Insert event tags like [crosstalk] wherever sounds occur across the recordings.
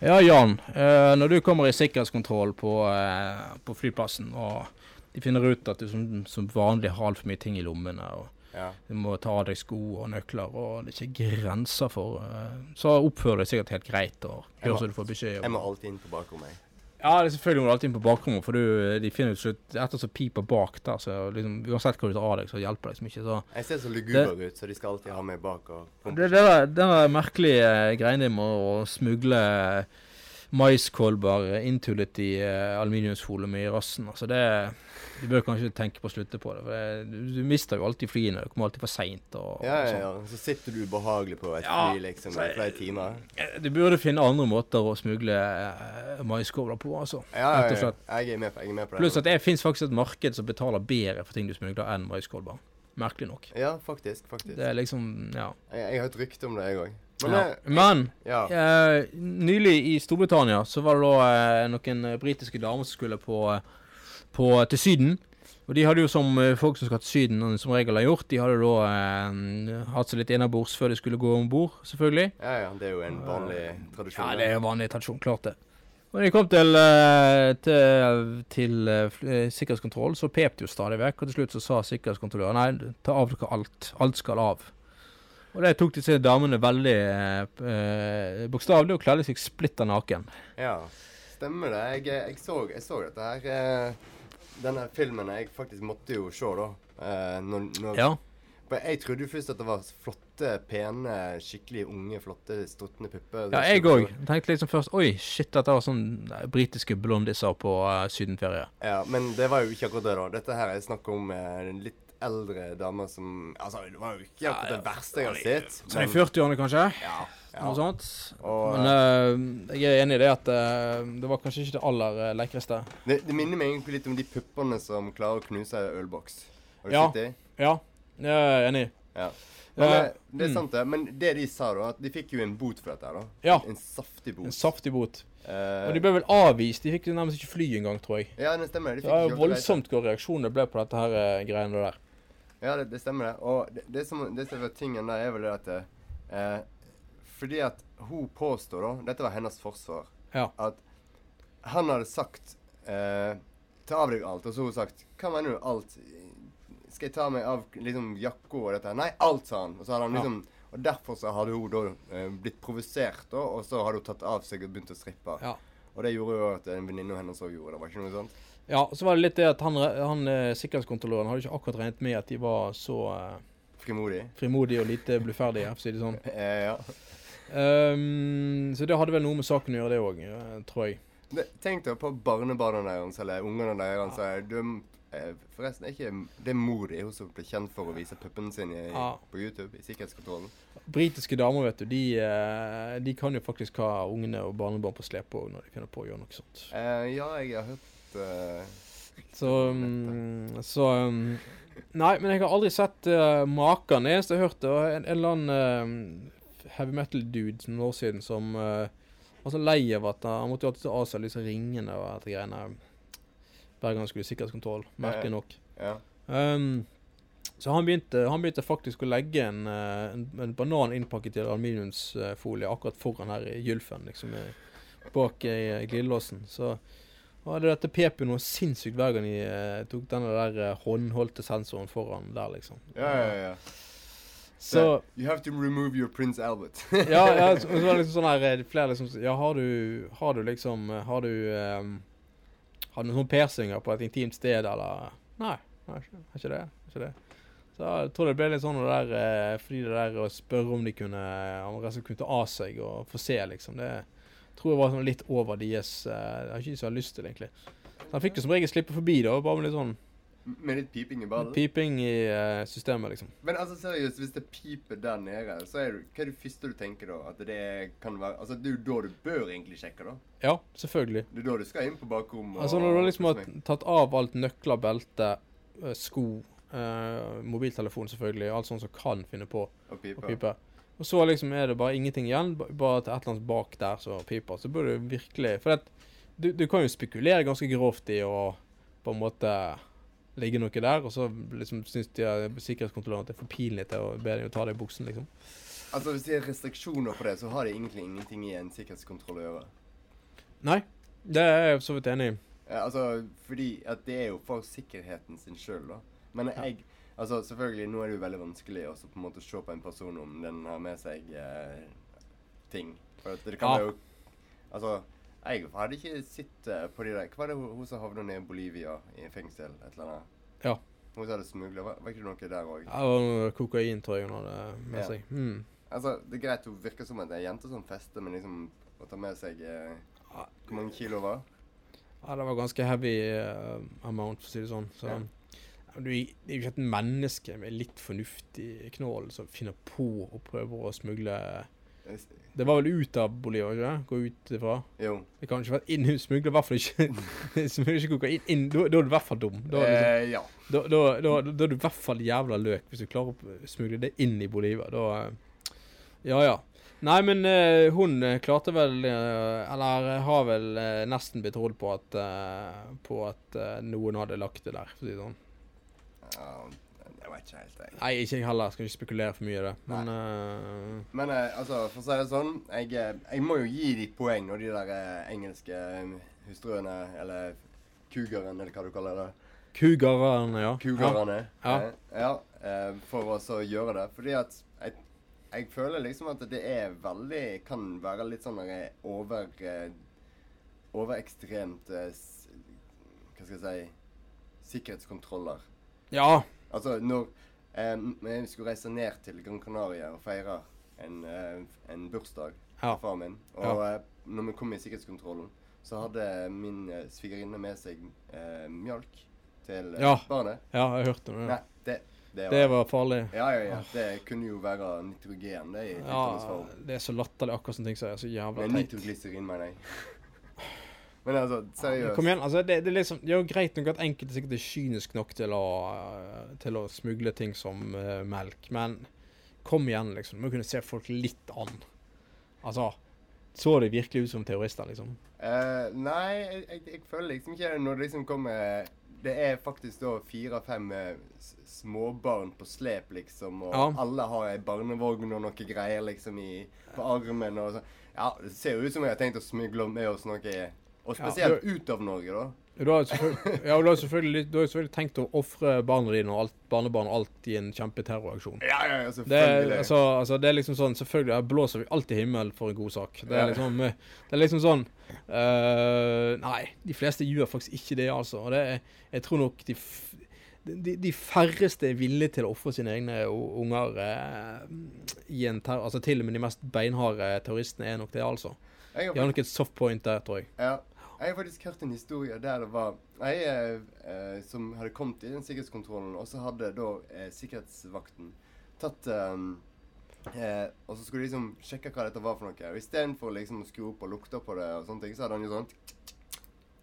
Ja, Jan. Eh, når du kommer i sikkerhetskontroll på, eh, på flyplassen, og de finner ut at du som, som vanlig har altfor mye ting i lommene, og Ja. du må ta av deg sko og nøkler, og det er ikke grenser for eh, Så oppfører du deg sikkert helt greit, og gjør som du får beskjed Jeg må alltid inn på bakrommet. jeg. Ja, det er selvfølgelig må du alltid inn på bakrommet, for du, de finner ut slutt Etter som piper bak der, så liksom, uansett hva du tar av deg, så hjelper det liksom ikke. så... Jeg ser så luguber ut, så de skal alltid ha meg bak og Det, det, der, det der merkelige greiene med å smugle maiskolber inntullet i uh, aluminiumsfolie i rassen, altså det Du bør kanskje tenke på å slutte på det. for det, du, du mister jo alltid flyene. Du kommer alltid for seint. Ja, ja, sånn. ja. Så sitter du ubehagelig på et Ja, fly liksom i flere timer. Eh, Du burde finne andre måter å smugle uh, maiskolber på, altså. Ja, ja, ja. Jeg er med på, jeg er med på det. Pluss at det fins faktisk et marked som betaler bedre for ting du smugler, enn maiskolber. Merkelig nok. Ja, faktisk. faktisk. Det er liksom Ja. Jeg, jeg har et rykte om det, jeg òg. Men ja. eh, Men ja. Eh, nylig i Storbritannia så var det da eh, noen britiske damer som skulle på, på, til Syden. Og de hadde jo som folk som skal til Syden som regel har gjort, de hadde da eh, hatt seg litt innabords før de skulle gå om bord, selvfølgelig. ja, ja. Det er jo en vanlig tradisjon. Ja, det er jo vanlig tradisjon, klart det. Og da de kom til, til, til sikkerhetskontrollen, sikkerhetskontroll, så pep de jo stadig vekk. Og til slutt så sa sikkerhetskontrolløren nei, ta av dere alt. Alt skal av. Og det tok disse damene veldig eh, eh, bokstavelig og kledde seg splitter naken. Ja, stemmer det. Jeg, jeg, så, jeg så dette her eh, Denne filmen jeg faktisk måtte jo se, da. Eh, når, når, Ja. Jeg trodde jo først at det var flotte, pene, skikkelig unge, flotte, struttende pupper. Ja, jeg òg. Tenkte liksom først Oi, shit, dette var sånn eh, britiske blondiser på uh, sydenferie. Ja, Men det var jo ikke akkurat det, da. Dette her er snakk om uh, litt eldre damer som Altså, det var jo ikke akkurat det verste jeg har sett. Sånn i 40-årene, kanskje? Ja. ja. Noe sånt. Og, Men uh, jeg er enig i det at uh, det var kanskje ikke det aller uh, lekreste. det, det minner meg egentlig litt om de puppene som klarer å knuse ei ølboks. Har du Ja. sett de? Ja, jeg er enig. Ja. Men, Eh, eh, det er mm. sant, det. Men det de sa, da, at de fikk jo en bot for dette da. Ja. En saftig bot. En saftig bot. Uh, Og de ble vel avvist. De fikk nærmest ikke fly engang, tror jeg. Ja, det stemmer. De Det var voldsomt hvor reaksjonene ble på dette her eh, greiene der. Ja, det, det stemmer det. Og det, det, som, det som var tingen der, er vel det at eh, Fordi at hun påstår, da Dette var hennes forsvar. Ja. At han hadde sagt eh, Ta av deg alt. Og så har hun sagt Hva mener du alt? Skal jeg ta meg av liksom jakka og dette? Nei, alt, sa han. Og så hadde han Ja. liksom Og derfor så hadde hun da eh, blitt provosert, og så hadde hun tatt av seg og begynt å strippe. Ja. Og det gjorde jo at en venninne av hennes òg gjorde det. Var ikke noe sånt? Ja, så var det litt det at han, han eh, sikkerhetskontrolløren hadde ikke akkurat regnet med at de var så Frimodige. Frimodig. frimodige og lite bluferdige, for å si det sånn. Eh, [laughs] ja. Um, så det hadde vel noe med saken å gjøre, det òg, tror jeg. Tenk deg på barnebarna deres, eller ungene deres. Ja. De, eh, forresten, er ikke det mor hun som ble kjent for å vise puppene sine i, Ja. på YouTube i sikkerhetskontrollen? Britiske damer, vet du, de, eh, de kan jo faktisk ha ungene og barnebarn på slep òg når de finner på å gjøre noe sånt. Eh, ja, jeg har hørt eh, Så, um, så um, Nei, men jeg har aldri sett uh, maken. Det eneste jeg hørte, var en, en eller annen uh, heavy metal-dude for noen år siden som uh, var så lei av at han måtte jo alltid ta av seg disse ringene og dette greiene hver gang han skulle i sikkerhetskontroll. Merkelig nok. Ja. Um, så han begynte, han begynte faktisk å legge en, eh, en, en banan innpakket i aluminiumsfolie akkurat foran her i gylfen, liksom bak i eh, glidelåsen. Så og det, dette pep jo noe sinnssykt hver gang de eh, tok denne der eh, håndholdte sensoren foran der, liksom. Ja, ja, ja. Så You have to remove your Prince Albert. [laughs] ja, ja, så, [laughs] så var det liksom sånn her eh, Flere liksom Ja, har du Har du liksom eh, Har du um, Har du noen sånne piercinger på et intimt sted, eller Nei, nei, ikke- ikke det. Ikke det. Så jeg tror det ble litt sånn det der eh, Fordi det der å spørre om de kunne Om de kunne ta av seg og få se, liksom. Det tror jeg var sånn litt over deres uh, Jeg har ikke så lyst til, egentlig. Så han fikk jo som regel slippe forbi, da. Bare med litt sånn Med litt piping i badet? piping i uh, systemet, liksom. Men altså seriøst, hvis det piper der nede, så er du, hva er det første du tenker da? At det kan være Altså, det er jo da du bør egentlig sjekke, da. Ja, selvfølgelig. Det er da du skal inn på bakrommet. Altså Når du liksom har tatt av alt nøkler, belte, eh, sko, Uh, mobiltelefon selvfølgelig, alt sånt som kan finne på å pipe. Og så liksom er det bare ingenting igjen, bare til et eller annet bak der som piper. Så burde du virkelig For det, du, du kan jo spekulere ganske grovt i å på en måte ligge noe der, og så liksom syns de sikkerhetskontrollørene at det er for pinlig til å be dem å ta det i buksen, liksom. Altså Hvis det er restriksjoner på det, så har det egentlig ingenting i en sikkerhetskontroll å gjøre. Nei, det er jeg for så vidt enig i. Ja, altså, fordi at det er jo for sikkerheten sin sjøl, da. Men Ja. Altså, selvfølgelig, nå er det jo veldig vanskelig å på en måte se på en person om den har med seg eh, ting. For det kan Ja. jo Altså, jeg hadde ikke sett eh, på de der Hva var det hun, hun som havna nede i Bolivia i fengsel? Et eller annet? Ja. Hun som hadde smugla Var, var ikke det noe der òg? Det var noe kokain, tror jeg hun hadde med Ja. seg. Mm. Altså, det er greit, hun virker som en jente som fester, men liksom å ta med seg eh, Hvor mange kilo var? Ja, det var ganske heavy uh, amount, for å si det sånn. Så Ja. Du, det er jo ikke et menneske med litt fornuftig knål som finner på å prøve å smugle Det var vel ut av Bolivia, ikke det? Gå ut ifra. Jo. Det kan ikke være inn [laughs] Smugler i hvert fall ikke [laughs] Smugler ikke kokain inn. Da, da er du i hvert fall dum. Da, liksom, Eh, ja. da, da, er du i hvert fall jævla løk hvis du klarer å smugle det inn i Bolivia. Da eh, Ja ja. Nei, men uh, hun eh, klarte vel uh, Eller har vel uh, nesten blitt trodd på at På at noen hadde lagt det der, for å si det sånn. Ja. Jeg vet ikke helt, jeg. Nei, ikke jeg heller. Skal ikke spekulere for mye i det. Men uh... Men uh, altså, for å si det sånn, jeg, eh, jeg må jo gi de poeng når de der engelske hustruene, eller kugeren, eller hva du kaller det. Kugarene, ja. Kugarene. Ja. ja. ja for å gjøre det. Fordi at jeg, jeg føler liksom at det er veldig Kan være litt sånn over Overekstremt Hva skal jeg si Sikkerhetskontroller. Ja. Altså, når eh, vi skulle reise ned til Gran Canaria og feire en, eh, en bursdag Ja. til far min, og eh, når vi kom i sikkerhetskontrollen, så hadde min eh, svigerinne med seg eh, mjølk til eh, Ja. barnet. Ja, jeg hørte det. Nei, det, det, Det var farlig. Ja, ja, ja. Det kunne jo være nitrogen, det, i Ja, det er så latterlig akkurat som ting som er så jævla teit. nitroglyserin, mener jeg. Men altså, seriøst. Kom igjen, altså det, det, er liksom, det er jo greit nok at enkelte sikkert er kynisk nok til å, til å smugle ting som uh, melk, men kom igjen, liksom. Du må kunne se folk litt an. Altså, så det virkelig ut som terrorister, liksom? Uh, nei, jeg, jeg, jeg føler liksom ikke det når det liksom kommer Det er faktisk da fire-fem eh, småbarn på slep, liksom, og Ja. alle har ei barnevogn og noe greier liksom i, på armen og sånn. Ja, det ser jo ut som jeg har tenkt å smugle med oss noe Og Ja, spesielt ut av Norge, da. Du har selvfølgelig, ja, du har selvfølgelig, du har selvfølgelig tenkt å ofre barna dine og alt, barnebarn alt i en kjempeterroraksjon. Ja, ja, ja, Det, selvfølgelig. altså, altså, det er liksom sånn Selvfølgelig jeg blåser vi alltid himmel for en god sak. Det er liksom, eh, det er liksom sånn uh, Nei, de fleste gjør faktisk ikke det, altså. Og det er, jeg tror nok de, de, de færreste er villige til å ofre sine egne unger eh, i en terror... Altså til og med de mest beinharde terroristene er nok det, altså. De har nok et soft point der, tror jeg. Ja. Jeg har faktisk hørt en historie der det var ei eh, eh, som hadde kommet i den sikkerhetskontrollen, og så hadde da eh, sikkerhetsvakten tatt eh, eh, Og så skulle de liksom sjekke hva dette var for noe. Og istedenfor liksom å skru opp og lukte på det, og sånne ting, så hadde han jo sånn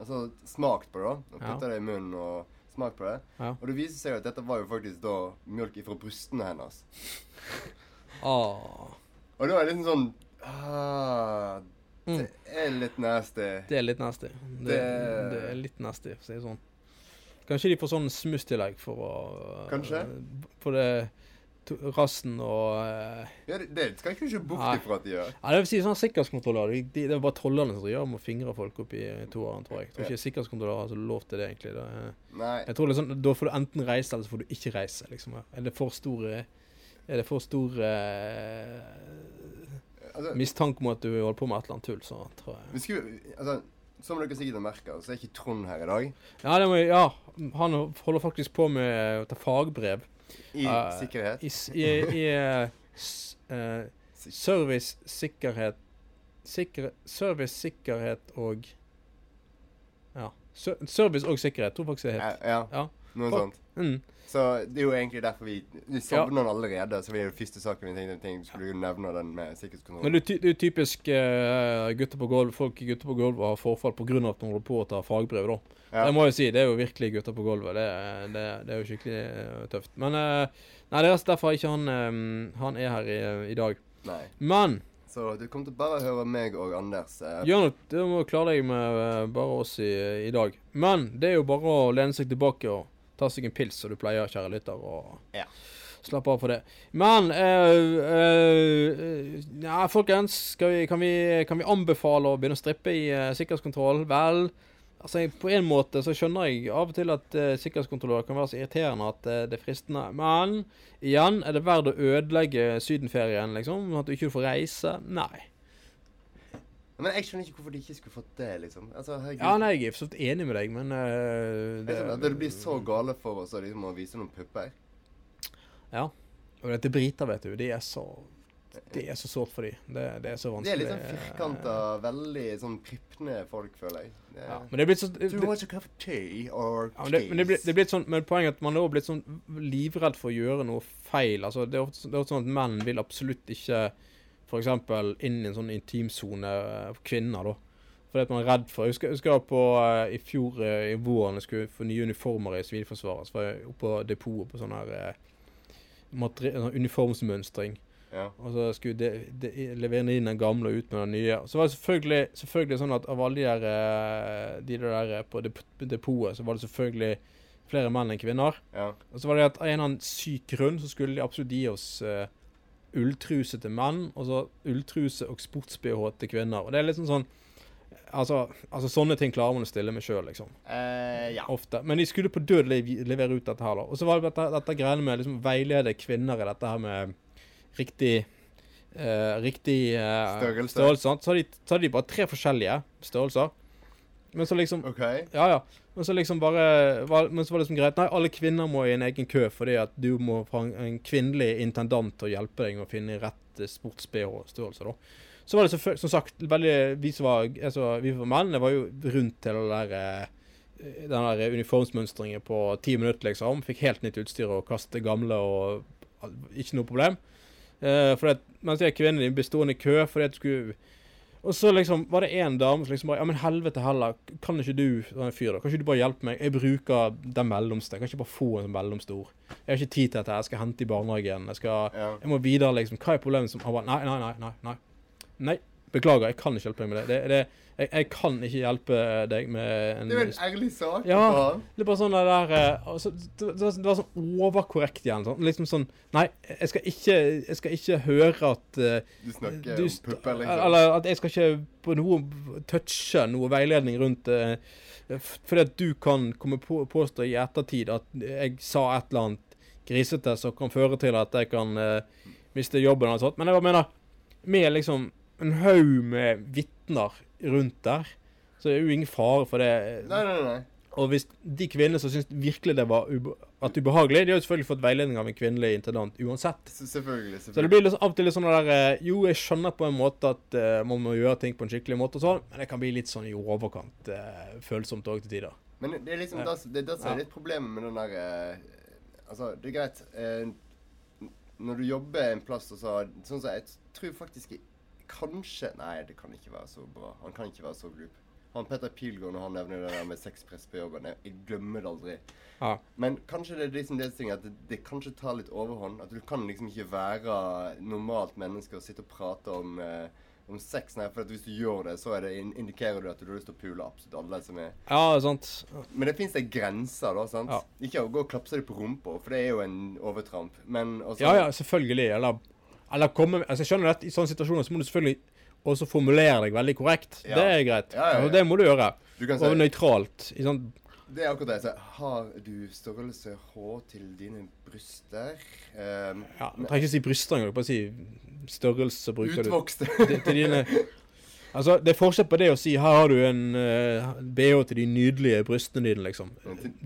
Altså smakt på det, da. Og putta det i munnen og smakt på det. Ja. Og det viser seg jo at dette var jo faktisk da mjølk ifra brystene hennes. oh. Og da er det liksom sånn ah, Mm. Er litt nasty. det er litt nasty. Det, Det- det er litt nasty, for å si det sånn. Kanskje de får sånn smusstillegg for å Kanskje. For det rassen og eh, Ja, det, det skal jeg ikke bort ifra at de gjør. Ja, det vil si sånn sikkerhetskontroller. De, de, det er bare trollene som gjør med å fingre folk opp i toeren, tror jeg. Jeg tror ikke sikkerhetskontroller har altså, lov til det, egentlig. Det er, Nei. jeg tror det er sånn, Da får du enten reise, eller så får du ikke reise. liksom. Er det for store er det for stor eh, Altså, mistanke om at du holder på med et eller annet tull, så tror jeg vi skulle, altså, som dere sikkert har merka, så er ikke Trond her i dag. Ja, det må, ja, han holder faktisk på med å ta fagbrev I uh, sikkerhet. i, i, i s, eh, service, sikkerhet Service, sikkerhet og Ja. Service og sikkerhet, tror jeg faktisk det Ja, het. ja, Ja. noe sånt. Mm. Så det er jo egentlig derfor vi Vi savner den allerede. Så vi er jo første saken vi tenkte tenkte skulle jo nevne den med sikkerhetskontroll. Men det ty- det er jo typisk uh, gutter på gulv, folk gutter på gulvet har forfall pga. at de holder på å ta fagbrev. da. ja. Det må jeg si, det er jo virkelig gutter på gulvet. Det, det, det er jo skikkelig eh, tøft. Men uh, Nei, det er derfor ikke han um, Han er her i, i dag. Nei. Men Så du kommer til bare å høre meg og Anders. Eh, Gjør noe, du må klare deg med bare oss i, i dag. Men det er jo bare å lene seg tilbake og ta seg en pils, som du pleier, kjære lytter. Og Ja. slapp av for det. Men eh, eh, Ja, folkens. Vi, kan, vi, kan vi anbefale å begynne å strippe i uh, sikkerhetskontroll? Vel, altså på en måte så skjønner jeg av og til at uh, sikkerhetskontrollører kan være så irriterende at uh, det er fristende. Men igjen, er det verdt å ødelegge sydenferien, liksom? At du ikke får reise? Nei. Men jeg skjønner ikke hvorfor de ikke skulle fått det, liksom. Altså. Ja, nei, jeg er for så vidt enig med deg, men uh, Det, at det blir så gale for oss liksom, å vise noen pupper. Ja. Og dette briter, vet du, de er så Det er så sårt for dem. Det, det er så De vanskelig. er litt sånn firkanta, veldig sånn prippende folk, føler jeg. Det, Ja, men det er blitt sånn Do you want a cup of tea or ja, men det, men det, er blitt sånn, men poenget er at man er også blitt sånn livredd for å gjøre noe feil. Altså, det, er ofte, det er ofte sånn at menn vil absolutt ikke f.eks. inn i en sånn intimsone for kvinner, da. Fordi at man er redd for Jeg husker, jeg husker på eh, i fjor eh, i våren jeg skulle få nye uniformer i Sivilforsvaret. Så var jeg oppe på depotet på sånn her eh, sånn uniformsmønstring. Ja. Og så skulle de, de, levere inn den gamle og ut med den nye. Så var det selvfølgelig, selvfølgelig sånn at av alle de der, eh, de der eh, på dep depotet, så var det selvfølgelig flere menn enn kvinner. ja. Og så var det at av en eller annen syk grunn så skulle de absolutt gi oss eh, ulltruse til menn, og så ulltruse og sports-BH til kvinner. Og det er liksom sånn Altså, altså sånne ting klarer man å stille med sjøl, liksom. Eh, ja. Ofte. Men de skulle på død lev levere ut dette her, da. Og så var det dette, dette greiene med liksom veilede kvinner i dette her med riktig eh, Riktig eh, Størrelse. størrelse. Så hadde, de, så de bare tre forskjellige størrelser. Men så liksom okay. Ja, ja. Men så liksom bare var, Men så var det liksom greit. Nei, alle kvinner må i en egen kø fordi at du må ha en, en kvinnelig intendant til å hjelpe deg med å finne rett eh, sports-BH-størrelse, da. Så var det selvfølgelig, som sagt, veldig Vi som var, altså, vi var menn, det var jo rundt til det der eh, den der uniformsmønstringen på ti minutter, liksom. Fikk helt nytt utstyr og kaste gamle og Ikke noe problem. Uh, for det, mens jeg kvinnene de ble stående i kø fordi at du skulle og så liksom var det en dame som liksom bare Ja, men helvete heller, kan ikke du sånn fyr da, kan ikke du bare hjelpe meg? Jeg bruker den mellomste. Jeg kan ikke bare få en sånn mellomstor. Jeg har ikke tid til dette. Jeg skal hente i barnehagen. Jeg skal. Jeg må videre, liksom. Hva er problemet? Som, han bare Nei, nei, nei. nei, nei. Nei, beklager, jeg kan ikke hjelpe deg med det. det, det jeg, jeg kan ikke hjelpe deg med en Det er jo en ærlig sak. Ja. det er bare sånn det der eh, altså, det, var, det var sånn overkorrekt igjen. Sånn, liksom sånn Nei, jeg skal ikke, jeg skal ikke høre at uh, Du snakker du om pupper, liksom. Eller at jeg skal ikke på noe touche noe veiledning rundt uh, Fordi at du kan komme på, påstå i ettertid at jeg sa et eller annet grisete som kan føre til at jeg kan uh, miste jobben eller noe sånt. Men jeg bare mener, med liksom en haug med vitner rundt der, så det er jo ingen fare for det. Nei, nei, nei. Og hvis de kvinnene som syns virkelig det var ube at ubehagelig, de har jo selvfølgelig fått veiledning av en kvinnelig intendant uansett. Selvfølgelig, Selvfølgelig. Så det blir liksom, av og til litt sånn der eh, Jo, jeg skjønner på en måte at uh, man må gjøre ting på en skikkelig måte og sånn, men det kan bli litt sånn i overkant uh, følsomt òg til tider. Men det er liksom Ja. det, det, det som er litt problemet med den der uh, Altså, det er greit Når du jobber en plass og så Sånn som jeg tror faktisk i- Kanskje Nei, det kan ikke være så bra. Han kan ikke være så glup. Han Petter Pilgaard, når han nevner det der med sexpress på jobben Jeg, jeg glemmer det aldri. Ja. Men kanskje det er liksom det som at det, det kanskje tar litt overhånd. At du kan liksom ikke være normalt menneske og sitte og prate om, eh, om sex. Nei, for hvis du gjør det, så er det, in- indikerer du at du har lyst til å pule absolutt alle som er Ja, sant. men det fins grenser, da. sant? Ja. Ikke å gå og klapse deg på rumpa, for det er jo en overtramp. Men også Ja, ja, selvfølgelig. Eller, eller komme Altså, jeg skjønner at i sånne situasjoner så må du selvfølgelig også formulere deg veldig korrekt. Ja. Det er greit. Ja, ja. Og det må du gjøre. Du kan Og si nøytralt. Sant? Det er akkurat det. Så, har du størrelse H til dine bryster? Um, Ja, Du trenger ikke si bryster engang. Bare si størrelse, bruker du utvokste. til, til dine Altså, Det er forskjell på det å si 'her har du en uh, bh til de nydelige brystene dine', liksom.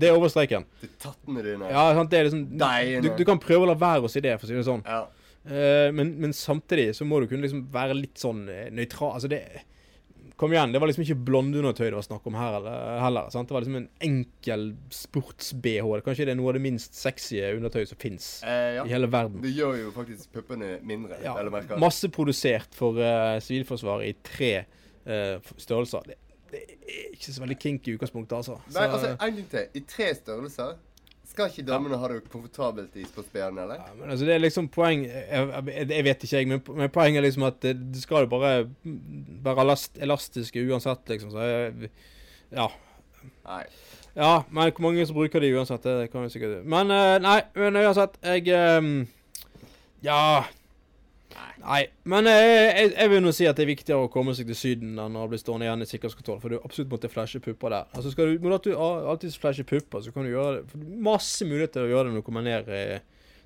Det er overstreken. til tattene dine. Ja, sant, det er liksom Deine. du, du kan prøve å la være å si det, for å si det sånn. Ja. Eh, men, men samtidig så må du kunne liksom være litt sånn uh, nøytral. Altså, det Kom igjen, det var liksom ikke blondeundertøy det var snakk om her heller. sant? Det var liksom en enkel sports-BH. Kanskje det er noe av det minst sexy undertøyet som fins Eh, ja. i hele verden. Det gjør jo faktisk puppene mindre, Ja, vel å. Masseprodusert for uh, Sivilforsvaret i tre uh, størrelser. Det, det er ikke så veldig kinky i utgangspunktet, altså. Nei, altså, en ting til. I tre størrelser skal ikke damene ha det komfortabelt i sportsbh-en, eller? ja, men altså, det er liksom poeng Jeg, jeg, vet ikke, jeg, men, men poenget er liksom at det skal jo bare være elast, elastiske uansett, liksom. Så jeg, ja. Nei. Ja, men hvor mange som bruker de uansett, det kan vi sikkert Men eh, nei, men uansett, jeg ehm, Ja. Nei. Men eh, jeg, jeg vil nå si at det er viktigere å komme seg til Syden enn å bli stående igjen i sikkerhetskontroll, for du absolutt måtte flashe pupper der. Altså skal du, må du alltid flashe pupper, så kan du gjøre det Masse muligheter å gjøre det når du kommer ned eh,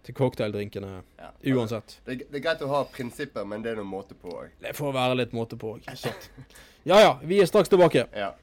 til cocktaildrinkene. Ja. Uansett. Det, det er greit å ha prinsipper, men det er noe måte på òg. Det får være litt måte på òg. Ja ja, vi er straks tilbake. Ja.